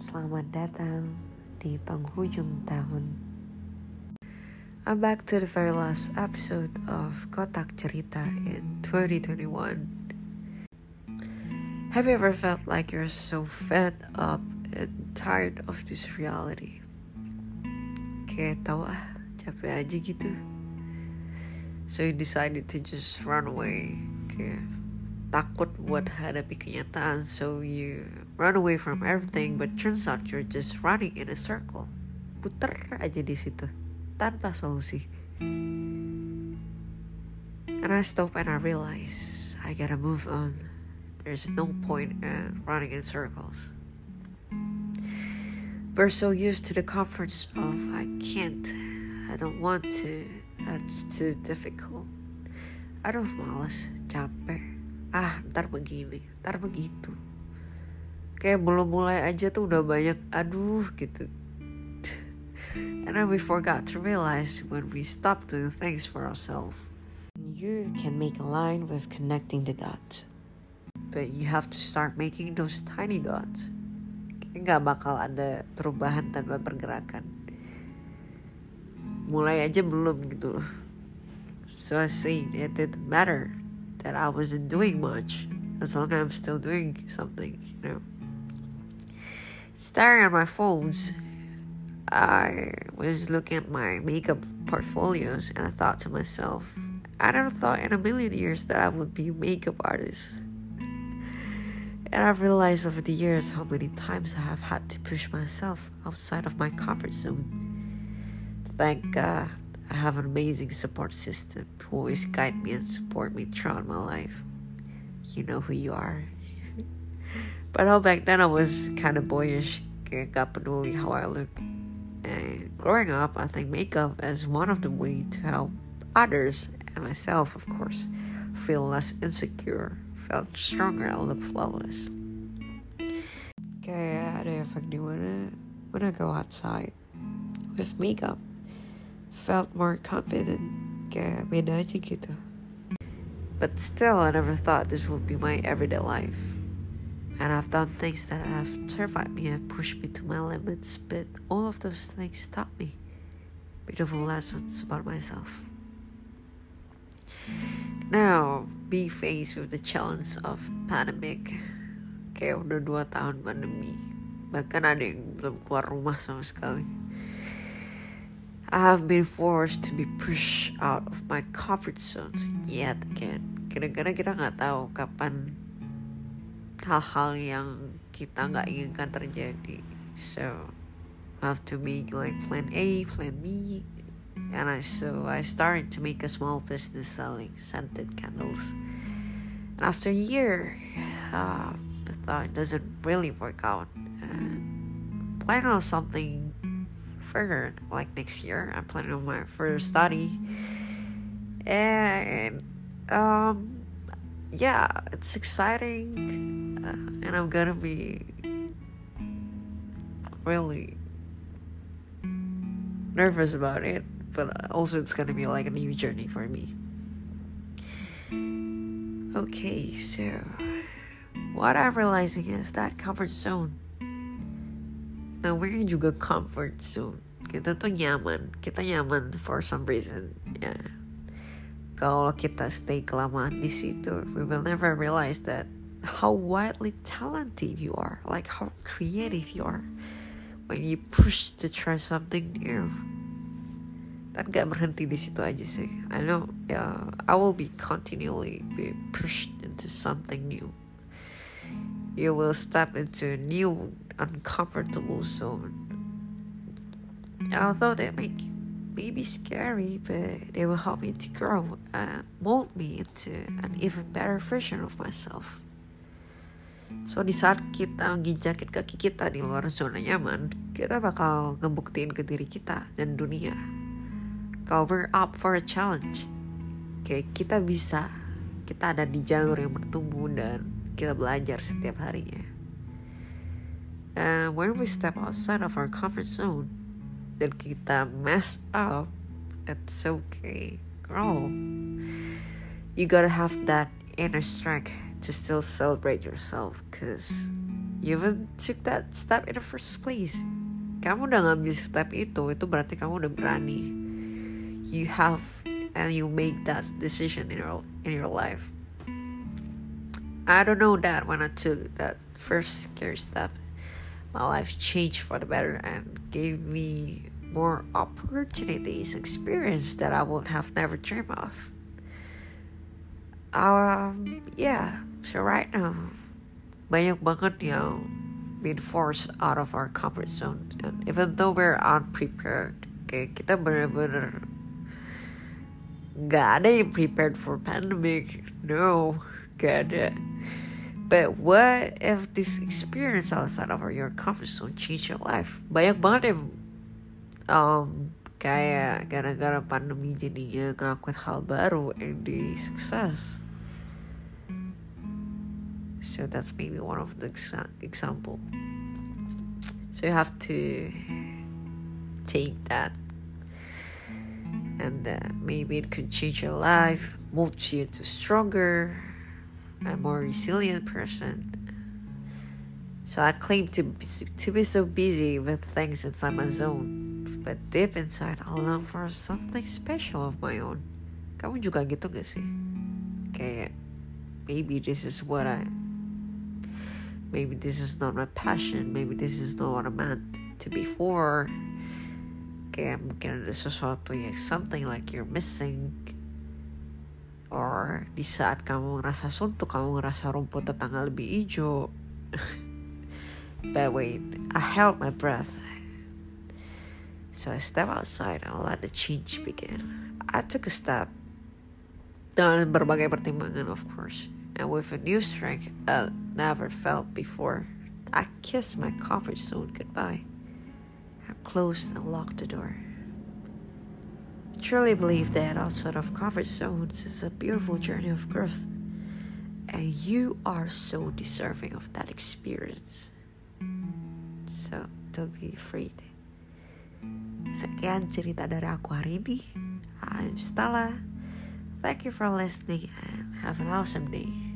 Selamat datang di penghujung tahun. I'm back to the very last episode of Kotak Cerita in 2021. Have you ever felt like you're so fed up and tired of this reality? Kayak tau ah, capek aja gitu. So you decided to just run away. Kayak takut buat hadapi kenyataan. So you run away from everything but turns out you're just running in a circle. Puter aja di situ tanpa solusi. And I stop and I realize I gotta move on. There's no point in running in circles. We're so used to the comforts of I can't I don't want to that's too difficult. Aduh males capek ah ntar begini ntar begitu. Kayak belum mulai aja tuh udah banyak aduh gitu. And then we forgot to realize when we stop doing things for ourselves. You can make a line with connecting the dots. But you have to start making those tiny dots. Kayak nggak bakal ada perubahan tanpa pergerakan. Mulai aja belum gitu loh. So I see it didn't matter that I wasn't doing much as long as I'm still doing something, you know. Staring at my phones, I was looking at my makeup portfolios and I thought to myself, I never thought in a million years that I would be a makeup artist. And I've realized over the years how many times I have had to push myself outside of my comfort zone. Thank God I have an amazing support system who always guide me and support me throughout my life. You know who you are. but all back then I was kind of boyish, gak peduli how I look. And growing up, I think makeup is one of the way to help others and myself, of course, feel less insecure, felt stronger, and look flawless. Kayak ada efek dimana when I go outside with makeup, felt more confident kayak beda aja gitu. But still I never thought this would be my everyday life. And I've done things that have terrified me and pushed me to my limits but all of those things taught me beautiful lessons about myself. Now be faced with the challenge of pandemic. Kayak udah dua tahun pandemi. Bahkan ada yang belum keluar rumah sama sekali I have been forced to be pushed out of my comfort zones yet again. Kadang-kadang kita nggak tahu kapan hal-hal yang kita nggak inginkan terjadi. So I have to make like plan A, plan B, and I so I started to make a small business selling scented candles. And after a year, uh, I thought it doesn't really work out. And plan on something further like next year. I'm planning on my further study. And um yeah it's exciting uh, and i'm gonna be really nervous about it but also it's gonna be like a new journey for me. Okay so what i'm realizing is that comfort zone namanya juga comfort zone. Kita tuh nyaman. Kita nyaman for some reason. Ya kalau kita stay kelamaan di situ we will never realize that how widely talented you are. Like how creative you are. When you push to try something new. Dan gak berhenti di situ aja sih. I know yeah, I will be continually be pushed into something new. You will step into new uncomfortable zone. And although they make may be scary, but they will help me to grow and mold me into an even better version of myself. So di saat kita nginjakin kaki kita di luar zona nyaman, kita bakal ngebuktiin ke diri kita dan dunia. We're up for a challenge, kayak kita bisa, kita ada di jalur yang bertumbuh dan kita belajar setiap harinya. And when we step outside of our comfort zone, then kita mess up. It's okay, girl. You gotta have that inner strength to still celebrate yourself, cause You even took that step in the first place. Kamu udah ngambil step itu, itu berarti kamu udah berani. You have and you make that decision in your in your life. I don't know that when I took that first scary step, my life changed for the better and gave me more opportunities, experience that I would have never dreamed of. Um, yeah, so right now, banyak banget yang being forced out of our comfort zone. And even though we're unprepared, kayak kita bener-bener gak ada yang prepared for pandemic. No, gak ada. But what if this experience outside of your comfort zone change your life? Banyak banget yang um, kayak gara-gara pandemi jadinya ngelakuin hal baru and di sukses. So that's maybe one of the exa- example. So you have to take that and uh, maybe it could change your life, mold you into stronger, a more resilient person. So I claim to be, to be so busy with things inside my zone, but deep inside I long for something special of my own. Kamu juga gitu gak sih? Kayak maybe this is what I maybe this is not my passion, maybe this is not what I meant to be for. Kayak mungkin ada sesuatu yang something like you're missing or di saat kamu ngerasa suntuk kamu ngerasa rumput tetangga lebih hijau. But wait I held my breath. So I step outside and let the change begin. I took a step. Dengan berbagai pertimbangan of course. And with a new strength I never felt before I kissed my comfort zone goodbye. I closed and locked the door truly believe that outside of comfort zones is a beautiful journey of growth, and you are so deserving of that experience. So don't be afraid. Sekian cerita dari aku hari ini. I'm Stella. Thank you for listening and have an awesome day.